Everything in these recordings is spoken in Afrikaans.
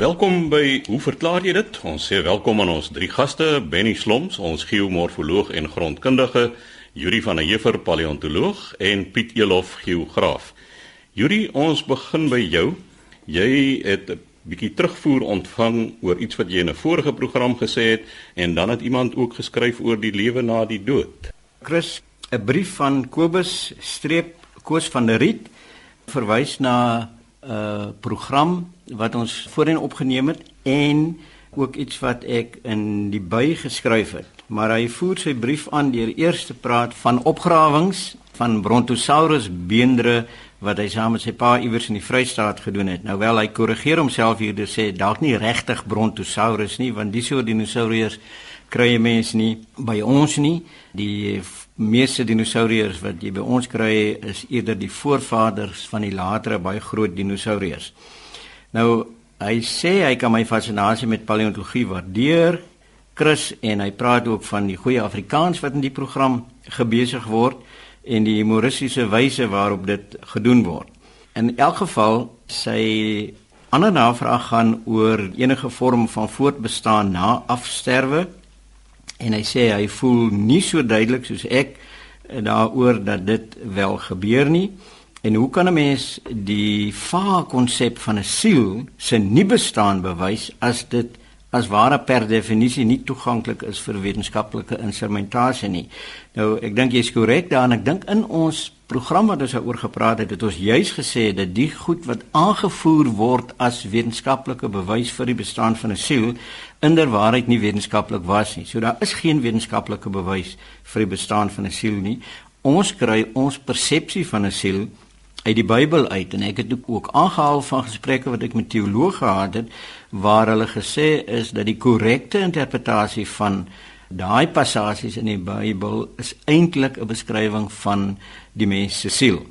Welkom by Hoe verklaar jy dit? Ons sê welkom aan ons drie gaste, Benny Sloms, ons geomorfoloog en grondkundige, Yuri van der Heever, paleontoloog en Piet Elof, geograaf. Yuri, ons begin by jou. Jy het 'n bietjie terugvoer ontvang oor iets wat jy in 'n vorige program gesê het en dan het iemand ook geskryf oor die lewe na die dood. Chris, 'n brief van Kobus streep Koos van der Riet verwys na 'n uh, program wat ons voorheen opgeneem het en ook iets wat ek in die by geskryf het. Maar hy voer sy brief aan deur eers te praat van opgrawings van Brontosaurus beendere wat hy saam met sy pa iewers in die Vrystaat gedoen het. Nou wel hy korrigeer homself hier deur sê dalk nie regtig Brontosaurus nie, want dis soort dinosourus kry jy mens nie by ons nie. Die meeste dinosourus wat jy by ons kry is eerder die voorvaders van die latere baie groot dinosourus. Nou hy sê hy kan my fascinasie met paleontologie waardeer. Chris en hy praat ook van die goeie Afrikaans wat in die program gebesig word en die humoristiese wyse waarop dit gedoen word. In elk geval sy ander navraag gaan oor enige vorm van voortbestaan na afsterwe en hy sê hy voel nie so duidelik soos ek daaroor dat dit wel gebeur nie. En hoe kan 'n mens die vaag konsep van 'n siel se nie bestaan bewys as dit as ware per definisie nie toeganklik is vir wetenskaplike instrumentasie nie. Nou, ek dink jy's korrek daarin. Ek dink in ons program wat ons daaroor gepraat het, het ons juis gesê dat die goed wat aangevoer word as wetenskaplike bewys vir die bestaan van 'n siel inderwaarheid nie wetenskaplik was nie. So daar is geen wetenskaplike bewys vir die bestaan van 'n siel nie. Ons kry ons persepsie van 'n siel uit die Bybel uit en ek het ook aangehaal van gesprekke wat ek met teoloë gehad het waar hulle gesê is dat die korrekte interpretasie van daai passasies in die Bybel is eintlik 'n beskrywing van die mens se siel.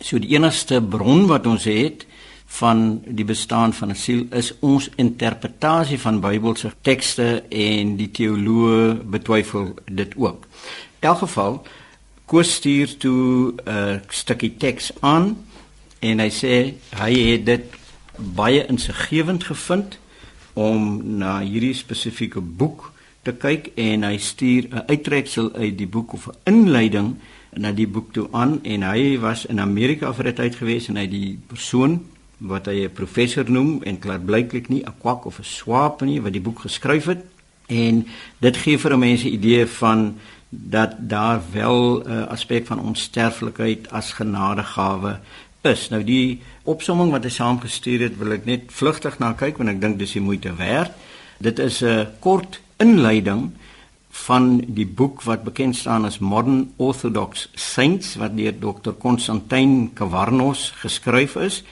So die enigste bron wat ons het van die bestaan van 'n siel is ons interpretasie van Bybelse tekste en die teoloë betwyfel dit ook. In elk geval Koos stuur toe 'n uh, stukkie teks aan en hy sê hy het dit baie insiggewend gevind om na hierdie spesifieke boek te kyk en hy stuur 'n uittreksel uit die boek of 'n inleiding na die boek toe aan en hy was in Amerika vir 'n tyd gewees en hy die persoon wat hy 'n professor noem en klaar blyklik nie 'n kwak of 'n swaap nie wat die boek geskryf het. En dit gee vir 'n mens 'n idee van dat daar wel 'n uh, aspek van onsterflikheid as genadegawe is. Nou die opsomming wat hy saamgestuur het, wil ek net vlugtig na kyk want ek dink dis die moeite werd. Dit is 'n kort inleiding van die boek wat bekend staan as Modern Orthodox Saints wat deur Dr. Konstantin Kavarnos geskryf is.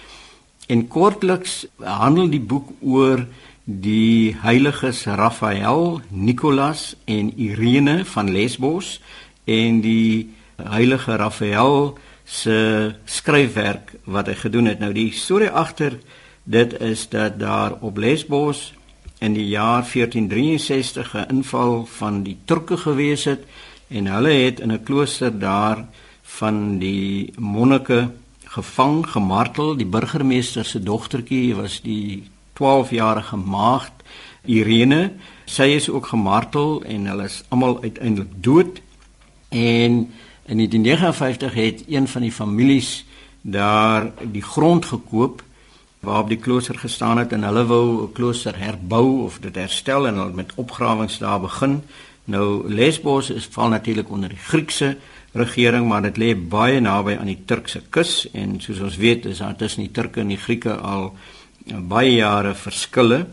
En kortliks handel die boek oor die heiliges Raphael, Nicolas en Irene van Lesbos en die heilige Raphael se skryfwerk wat hy gedoen het. Nou die storie agter dit is dat daar op Lesbos in die jaar 1463 'n inval van die Turke gewees het en hulle het in 'n klooster daar van die monnike gevang, gemartel. Die burgemeester se dogtertjie was die 12-jarige maagd Irene. Sy is ook gemartel en hulle is almal uiteindelik dood. En in 1959 het een van die families daar die grond gekoop waarop die klooster gestaan het en hulle wou 'n klooster herbou of dit herstel en hulle met opgrawings daar begin. Nou Lesbos is val natuurlik onder die Griekse regering, maar dit lê baie naby aan die Turkse kus en soos ons weet is daar tussen die Turke en die Grieke al baie jare verskille.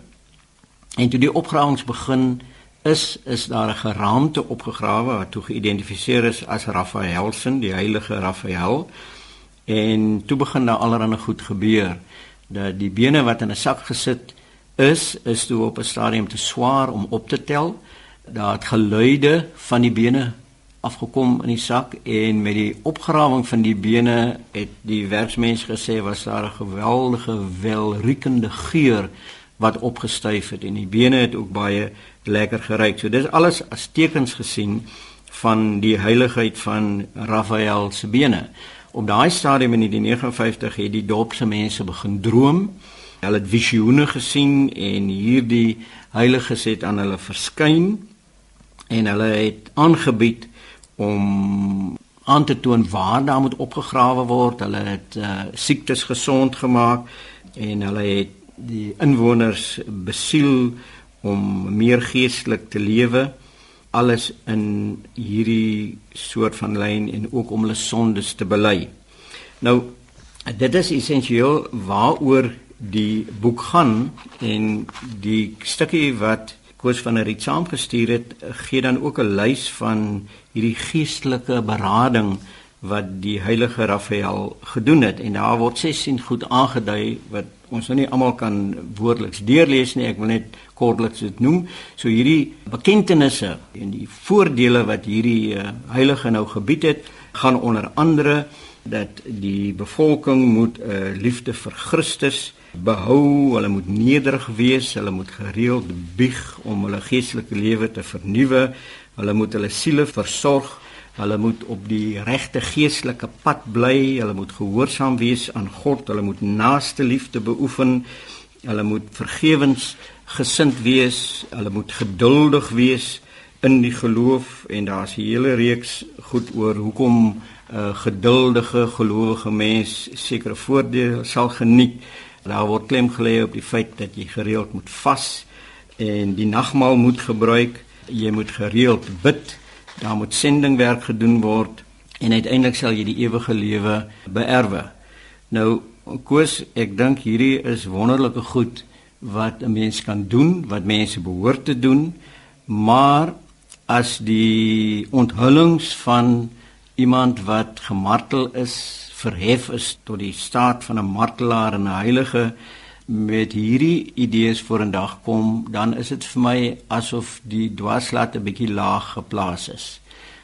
En toe die opgrawings begin is is daar 'n geraamte opgegrawe wat toe geïdentifiseer is as Raphaelsen, die heilige Raphael. En toe begin daar allerlei goed gebeur. Dat die bene wat in 'n sak gesit is, is toe op 'n stadium te swaar om op te tel. Daar het geluide van die bene afgekom in die sak en met die opgrawing van die bene het die werksmens gesê was daar 'n geweldige welriekende geur wat opgestyf het en die bene het ook baie lekker geruik. So dis alles as tekens gesien van die heiligheid van Raphael se bene. Op daai stadium in die 59 het die dorpse mense begin droom Hulle het visioene gesien en hierdie heiliges het aan hulle verskyn en hulle het aangebied om aan te toon waar daar moet opgegrawe word. Hulle het uh, siektes gesond gemaak en hulle het die inwoners besiel om meer geestelik te lewe alles in hierdie soort van lyn en ook om hulle sondes te bely. Nou dit is essensieel waaroor die boek gaan en die stukkie wat Koos van der Riet saamgestuur het gee dan ook 'n lys van hierdie geestelike berading wat die heilige Raphael gedoen het. En daar word 16 goed aangedui wat ons nou nie almal kan woordeliks deurlees nie. Ek wil net kortliks dit noem. So hierdie bekentenisse en die voordele wat hierdie uh, heilige nou gebied het gaan onder andere dat die bevolking moet 'n uh, liefde vir Christus behou, hulle moet nederig wees, hulle moet gereeld bieg om hulle geestelike lewe te vernuwe, hulle moet hulle siele versorg, hulle moet op die regte geestelike pad bly, hulle moet gehoorsaam wees aan God, hulle moet naaste liefde beoefen, hulle moet vergewens gesind wees, hulle moet geduldig wees in die geloof. En daar's 'n hele reeks goed oor hoekom 'n uh, geduldige gelowige mens sekere voordele sal geniet. Daar word klem gelê op die feit dat jy gereeld moet vas en die nagmaal moet gebruik. Jy moet gereeld bid. Daar moet sendingwerk gedoen word en uiteindelik sal jy die ewige lewe beerwe. Nou Koos, ek dink hierdie is wonderlike goed wat 'n mens kan doen, wat mense behoort te doen, maar as die onthullings van iemand wat gemartel is verhef is tot die staat van 'n martelaar en 'n heilige met hierdie idees vorendag kom, dan is dit vir my asof die dwarslat 'n bietjie laag geplaas is.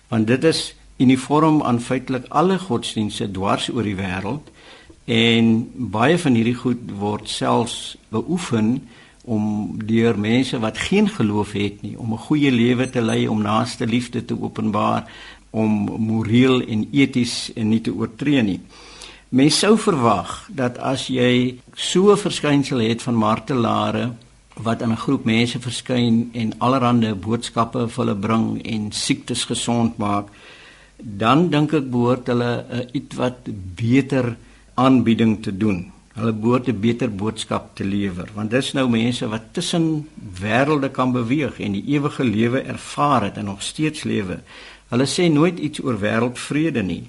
Want dit is uniform aan feitelik alle godsdienste dwars oor die wêreld en baie van hierdie goed word selfs beoefen om deur mense wat geen geloof het nie om 'n goeie lewe te lei, om naaste liefde te openbaar, om moreel en eties nie te oortree nie. Mens sou verwag dat as jy so 'n verskynsel het van martelare wat aan 'n groep mense verskyn en allerlei boodskappe vir hulle bring en siektes gesond maak, dan dink ek behoort hulle 'n ietwat beter aanbieding te doen. Hulle behoort 'n beter boodskap te lewer, want dis nou mense wat tussen wêrelde kan beweeg en die ewige lewe ervaar het en nog steeds lewe. Hulle sê nooit iets oor wêreldvrede nie.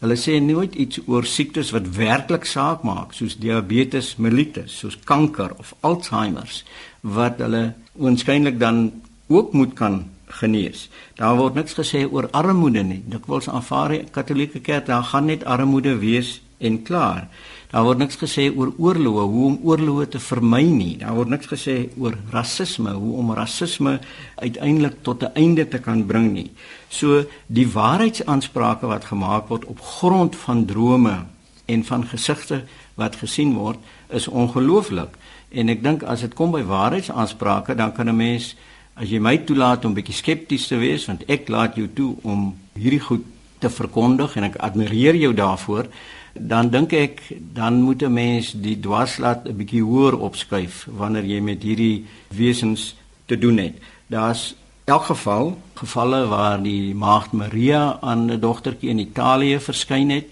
Hulle sê nooit iets oor siektes wat werklik saak maak, soos diabetes mellitus, soos kanker of Alzheimer's wat hulle waarskynlik dan ook moet kan genees. Daar word niks gesê oor armoede nie. Dikwels aanvaar die Katolieke Kerk daar gaan net armoede wees en klaar. Daar word niks gesê oor oorloë, hoe om oorloë te vermy nie. Daar word niks gesê oor rasisme, hoe om rasisme uiteindelik tot 'n einde te kan bring nie. So die waarheidsaansprake wat gemaak word op grond van drome en van gesigte wat gesien word, is ongelooflik. En ek dink as dit kom by waarheidsaansprake, dan kan 'n mens as jy my toelaat om bietjie skepties te wees, want ek laat jou toe om hierdie goed te verkondig en ek admireer jou daarvoor dan dink ek dan moet 'n mens die dwarslat 'n bietjie hoër opskuif wanneer jy met hierdie wesens te doen het. Daar's elk geval gevalle waar die maagd Maria aan 'n dogtertjie in Italië verskyn het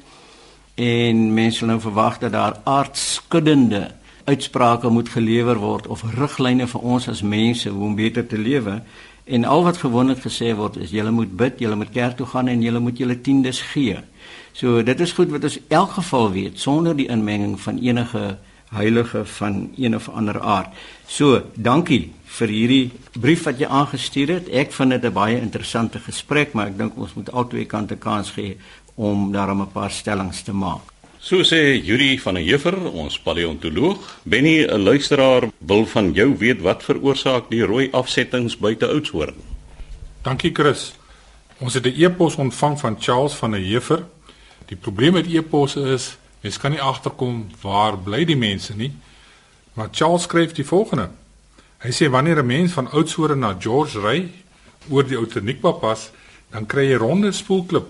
en mense nou verwag dat daar aardskuddende uitsprake moet gelewer word of riglyne vir ons as mense hoe om beter te lewe en al wat gewoonlik gesê word is jy moet bid, jy moet kerk toe gaan en jy moet jou tiendes gee. So dit is goed wat ons elk geval weet sonder die inmenging van enige heilige van een of ander aard. So, dankie vir hierdie brief wat jy aangestuur het. Ek vind dit 'n baie interessante gesprek, maar ek dink ons moet albei kante kans gee om daarom 'n paar stellings te maak. So sê Yuri van der Heever, ons paleontoloog. Benny, 'n luisteraar wil van jou weet wat veroorsaak die rooi afsettings buite Oudtshoorn. Dankie Chris. Ons het 'n e-pos ontvang van Charles van der Heever Die probleem met e-posse is, mens kan nie agterkom waar bly die mense nie. Maar Charles skryf die volgende. Hy sê wanneer 'n mens van Oudtshoorn na George ry oor die Outenikwa pas, dan kry jy ronde spoelklip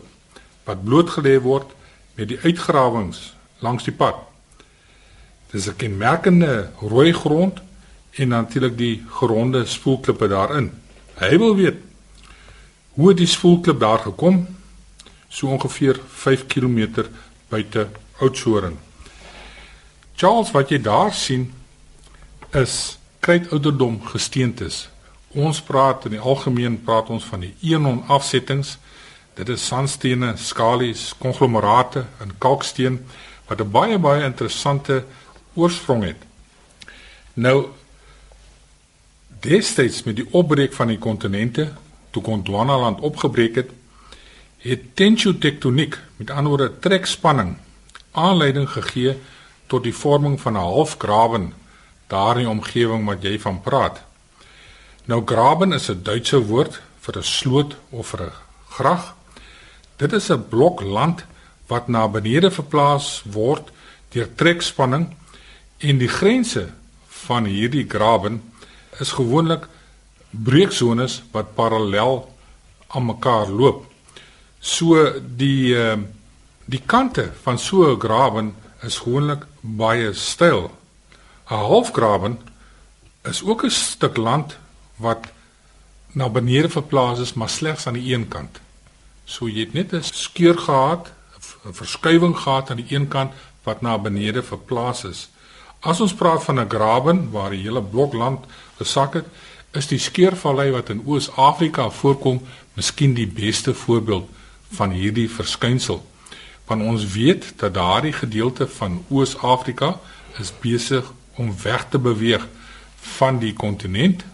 wat blootgelê word met die uitgrawings langs die pad. Dis 'n kenmerkende rooi grond en natuurlik die geronde spoelklippe daarin. Hy wil weet hoe het die spoelklip daar gekom? So ongeveer 5 km buite Oudtshoorn. Charles, wat jy daar sien is kruidouderdom gesteentes. Ons praat in die algemeen praat ons van die eon afsettings. Dit is sandstene, skalies, konglomerate en kalksteen wat 'n baie baie interessante oorsprong het. Nou destyds met die opbreek van die kontinente, toe Gondwanaland opgebreek het, het tensio-tektoniek, met ander woorde trekspanning, aanleiding gegee tot die vorming van 'n halfgraven daar in die omgewing wat jy van praat. Nou graben is 'n Duitse woord vir 'n sloot of vir 'n grag. Dit is 'n blok land wat na benede verplaas word deur trekspanning en die grense van hierdie graven is gewoonlik breeksones wat parallel aan mekaar loop. So die uh, die kante van so 'n graven is gewoonlik baie styl. 'n Halfgraven is ook 'n stuk land wat na benede verplaas is, maar slegs aan die een kant. So jy het net 'n skeur gehad, 'n verskuiwing gehad aan die een kant wat na benede verplaas is. As ons praat van 'n graven waar die hele blok land gesak het, is die skeurvallei wat in Oos-Afrika voorkom, miskien die beste voorbeeld van hierdie verskynsel. Want ons weet dat daardie gedeelte van Oos-Afrika is besig om weg te beweeg van die kontinent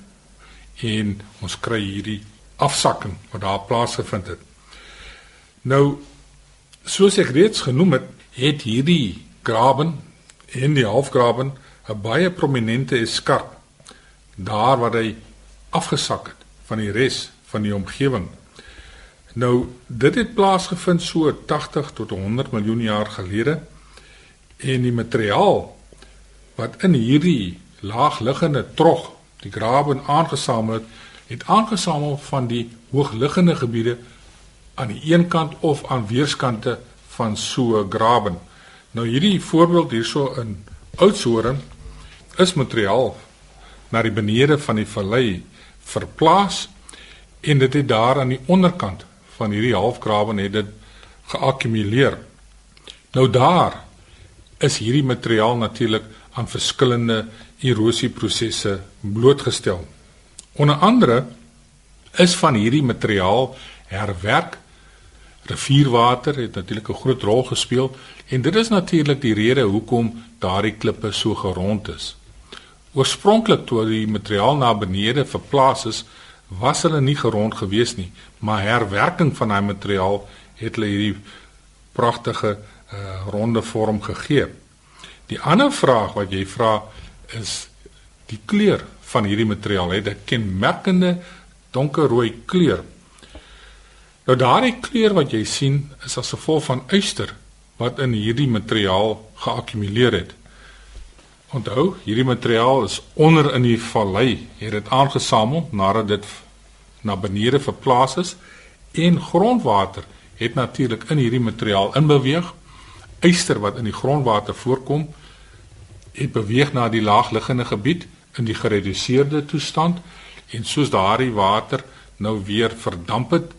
en ons kry hierdie afsakking wat daar plaasgevind het. Nou soos ek reeds genoem het, het hierdie graven in die halfgraven 'n baie prominente eskarp daar waar hy afgesak het van die res van die omgewing. Nou dit het plaasgevind so 80 tot 100 miljoen jaar gelede en die materiaal wat in hierdie laagliggende trog die grawe aangesamel het, het aangesamel van die hoogliggende gebiede aan die een kant of aan weerskante van so 'n grawe. Nou hierdie voorbeeld hierso in Oudtshoorn is materiaal na die benede van die vallei verplaas en dit het daar aan die onderkant van hierdie halfgrawe net dit geakkumuleer. Nou daar is hierdie materiaal natuurlik aan verskillende erosieprosesse blootgestel. Onder andere is van hierdie materiaal herwerk Rivierwater het natuurlik 'n groot rol gespeel en dit is natuurlik die rede hoekom daardie klippe so gerond is. Oorspronklik toe die materiaal na benede verplaas is, was hulle nie gerond gewees nie, maar herwerking van daai materiaal het hulle hierdie pragtige uh, ronde vorm gegee. Die ander vraag wat jy vra is die kleur van hierdie materiaal het 'n kenmerkende donkerrooi kleur Nou daardie kleur wat jy sien is as gevolg van yster wat in hierdie materiaal geakkumuleer het. Onthou, hierdie materiaal is onder in die vallei, het dit aangesamel nadat dit na benede verplaas is en grondwater het natuurlik in hierdie materiaal inbeweeg. Yster wat in die grondwater voorkom, het beweeg na die laagliggende gebied in die gereduseerde toestand en soos daardie water nou weer verdamp het,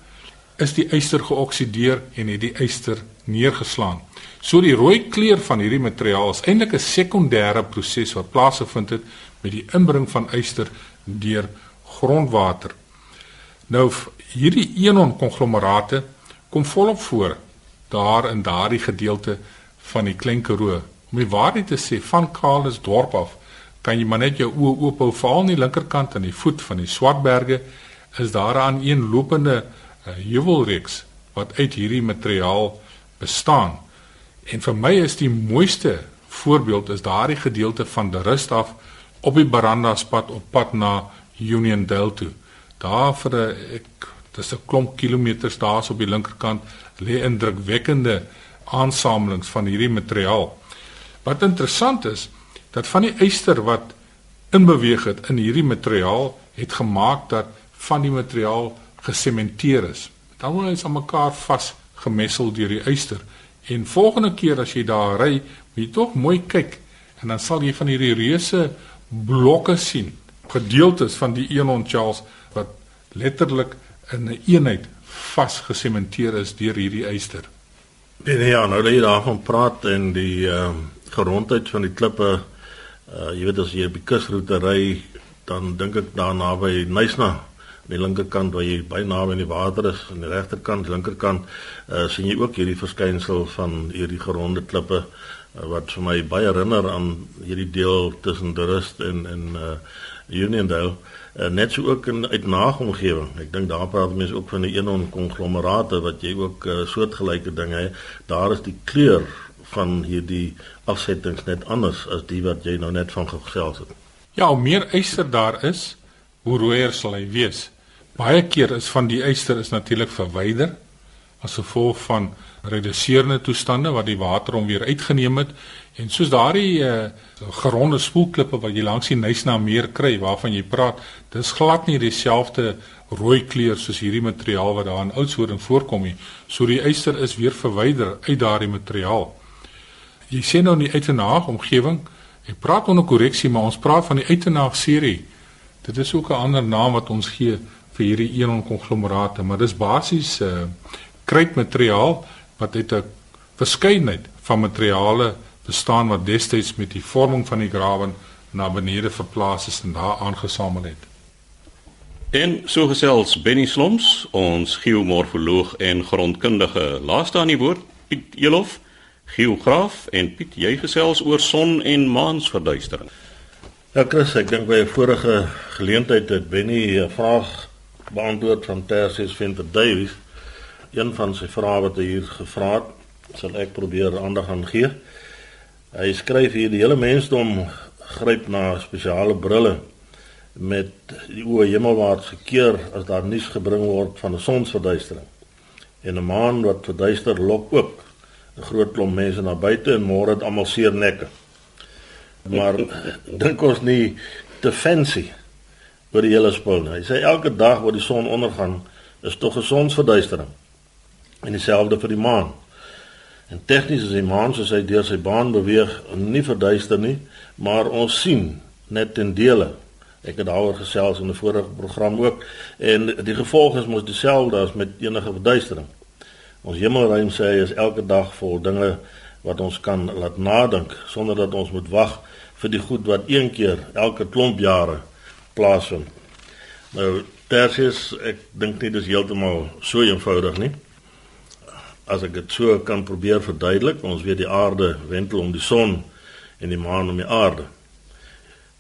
is die yster geoksideer en het die yster neergeslaan. So die rooi kleur van hierdie materiaal is eintlik 'n sekondêre proses wat plaasgevind het met die inbring van yster deur grondwater. Nou hierdie eon konglomerate kom volop voor daar in daardie gedeelte van die Klein Karoo. Om die waarheid te sê, van Kalis dorp af kan jy maar net jou oë oop hou veral aan die linkerkant aan die voet van die Swartberge is daar aan een lopende heuwelreeks wat uit hierdie materiaal bestaan. En vir my is die mooiste voorbeeld is daardie gedeelte van die rust af op die Barandaspad op pad na Union Dale toe. Daar vir 'n ek dis 'n klomp kilometers daar's op die linkerkant lê indrukwekkende aansamelings van hierdie materiaal. Wat interessant is, dat van die yster wat inbeweeg het in hierdie materiaal het gemaak dat van die materiaal gesementeer is. Dan word dit aan mekaar vas gemessel deur die yster. En volgende keer as jy daar ry, moet jy tog mooi kyk en dan sal jy van hierdie reuse blokke sien, gedeeltes van die Enon Charles wat letterlik in 'n een eenheid vasgesementeer is deur hierdie eister. En ja, nou dat jy daarvan praat en die ehm uh, gerondheid van die klippe, uh, jy weet as jy op die kusroete ry, dan dink ek daarna by Nysna aan die linkerkant waar jy baie naby aan die water is, aan die regterkant, linkerkant, uh, sien jy ook hierdie verskynsel van hierdie geronde klippe uh, wat vir my baie herinner aan hierdie deel tussen De Rust en en uh, Uniondale. Uh, net so ook in uit naomgewing. Ek dink daar praat mense ook van 'n eenon konglomerate wat jy ook uh, soortgelyke dinge het. Daar is die kleur van hierdie afsettings net anders as die wat jy nou net van gesels het. Ja, hoe meer yster daar is, hoe rooier sal hy wees. Baie keer is van die yster is natuurlik verwyder as gevolg van reduserende toestande wat die water hom weer uitgeneem het en soos daardie uh, geronde spoelklippe wat jy langs die Nysna meer kry waarvan jy praat, dis glad nie dieselfde rooi kleur soos hierdie materiaal wat daar in Oudtshoorn voorkom nie. So die yster is weer verwyder uit daardie materiaal. Jy sien nou nie uit 'n naag omgewing. Ek praat onder korreksie, maar ons praat van die uitenaag serie. Dit is ook 'n ander naam wat ons gee vir hierdie eenon konglomerate, maar dis basies 'n uh, kruitmateriaal wat uit 'n verskeidenheid van materiale bestaan wat destyds met die vorming van die grawe na benede verplaas is en daar aangesamel het. En so gesels Benny Sloms, ons geomorfoloog en grondkundige. Laaste aan die woord Piet Elof, geograaf en Piet, jy gesels oor son en maansverduistering. Ja Chris, ek dink by 'n vorige geleentheid het Benny 'n vraag beantwoord van Tersius Venter Davies. Een van sy vrae wat hy hier gevra het, sal ek probeer aandag aan gee. Hy skryf hier die hele mensdom gryp na spesiale brille met die oë hemelwaarts gekeer as daar nuus gebring word van 'n sonsverduistering. En 'n maan wat verduister lok ook 'n groot klomp mense na buite en môre het almal seer nekke. Maar dink ons nie te fancy oor die hele spul. Hy sê elke dag waar die son ondergaan is tog 'n sonsverduistering. En dieselfde vir die maan. En tegnies is die maan soos hy deur sy baan beweeg nie verduister nie, maar ons sien net in dele. Ek het daaroor gesels in 'n vorige program ook en die gevolg is mos dieselfde as met enige verduistering. Ons hemelruim sê hy is elke dag vol dinge wat ons kan laat nadink sonder dat ons moet wag vir die goed wat een keer elke klomp jare plaasvind. Nou Tersius, ek dink nie dis heeltemal so eenvoudig nie. As ek dit so kan probeer verduidelik, ons weet die aarde wentel om die son en die maan om die aarde.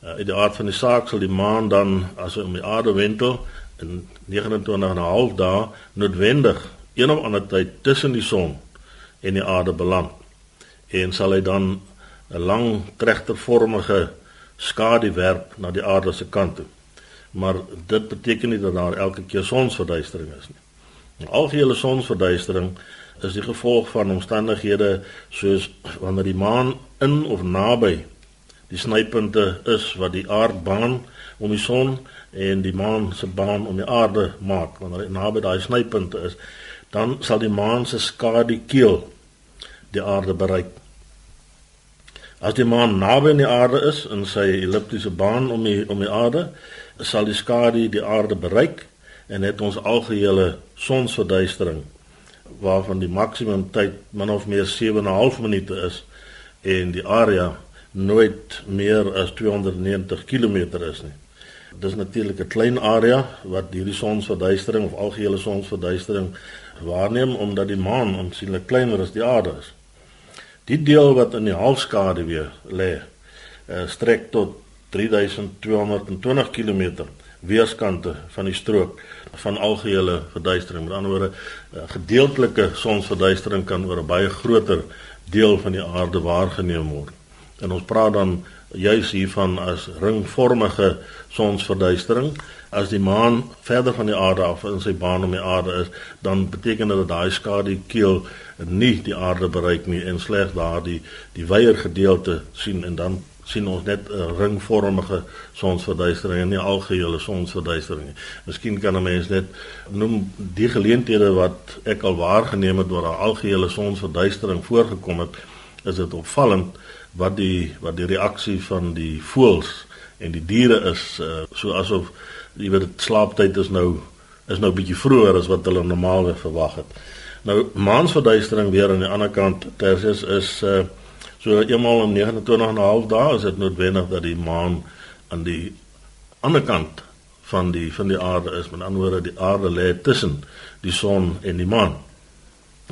Uh, in die aard van die saak sal die maan dan as hy om die aarde wentel in 29 en 'n half dae noodwendig een of ander tyd tussen die son en die aarde beland. En sal hy dan 'n lang tregtervormige skadu werp na die aarde se kant toe. Maar dit beteken nie dat daar elke keer sonsverduistering is nie. Die algehele sonsverduistering is die gevolg van omstandighede soos wanneer die maan in of naby die snypunte is wat die aardbaan om die son en die maan se baan om die aarde maak wanneer hy naby daai snypunte is dan sal die maan se skadu keel die aarde bereik As die maan naby aan die aarde is in sy elliptiese baan om die om die aarde, sal die skadu die aarde bereik en het ons algehele sonsverduistering waarvan die maksimum tyd min of meer 7.5 minute is en die area nooit meer as 290 km is nie. Dis natuurlik 'n klein area wat hierdie sonsverduistering of algehele sonsverduistering waarneem omdat die maan aansienlik kleiner as die aarde is. Die deel wat in die halfskade weer lê, uh, strek tot 3220 km weerskante van die strook van algehele verduistering. Met ander woorde, uh, gedeeltelike sonsverduistering kan oor 'n baie groter deel van die aarde waargeneem word. En ons praat dan juis hiervan as ringvormige sonsverduistering. As die maan verder van die aarde af in sy baan om die aarde is, dan beteken dit dat daai skadu keel nie die aarde bereik nie en slegs daardie die weier gedeelte sien en dan sien ons net 'n ringvormige sonsverduistering en nie algehele sonsverduistering nie. Miskien kan 'n mens net noem die geleenthede wat ek al waargeneem het waar 'n algehele sonsverduistering voorgekom het, is dit opvallend wat die wat die reaksie van die voëls en die diere is uh, so asof jy weet slaaptyd is nou is nou bietjie vroeër as wat hulle normaalweg verwag het. Nou maansverduistering weer aan die ander kant tersius is uh, so eenmal om 29 en 'n half dae is dit noodwendig dat die maan aan die ander kant van die van die aarde is. Met ander woorde, die aarde lê tussen die son en die maan.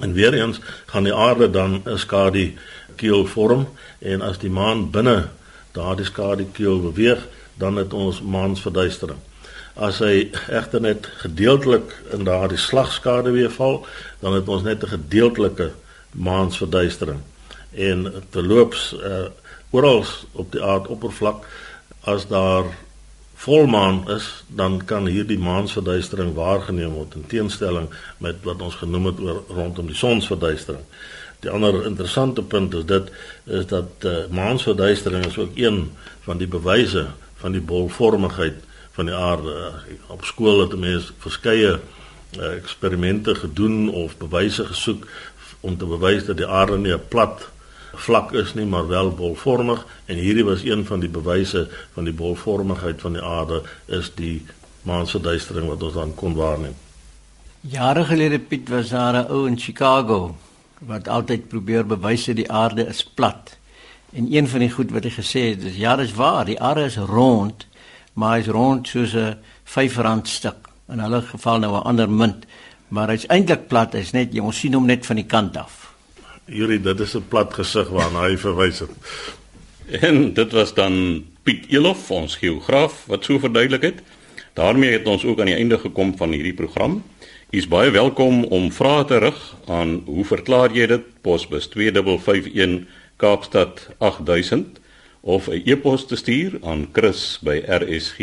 En weer eens gaan die aarde dan 'n skadu keel vorm en as die maan binne daardie skadu keel beweeg, dan het ons maansverduistering. As hy egter net gedeeltelik in daardie slagskade weer val, dan het ons net 'n gedeeltelike maansverduistering. En terloops uh oral op die aardoppervlak as daar volmaan is, dan kan hierdie maansverduistering waargeneem word in teenstelling met wat ons genoem het oor rondom die sonsverduistering. Die ander interessante punt is dit is dat uh, maansverduistering is ook een van die bewyse van die bolvormigheid van die aarde. Op skool het mense verskeie uh, eksperimente gedoen of bewyse gesoek om te bewys dat die aarde nie 'n plat vlak is nie maar wel bolvormig en hierdie was een van die bewyse van die bolvormigheid van die aarde is die maansverduistering wat ons dan kon waarneem. Jare gelede Piet was daar 'n ou in Chicago wat altyd probeer bewys dat die aarde is plat. En een van die goed wat hy gesê het is ja, dis waar, die aarde is rond, maar hy is rond soos 'n R5 stuk. In hulle geval nou 'n ander munt, maar hy's eintlik plat, hy's net jy ons sien hom net van die kant af. Hierdie dit is 'n plat gesig waarna hy verwys het. En dit was dan Piet Elof, ons geograaf wat so verduidelik het. daarmee het ons ook aan die einde gekom van hierdie program. U is baie welkom om vrae te rig aan hoe verklaar jy dit posbus 2551 Kaapstad 8000 of 'n e-pos te stuur aan chris@rsg.co.za.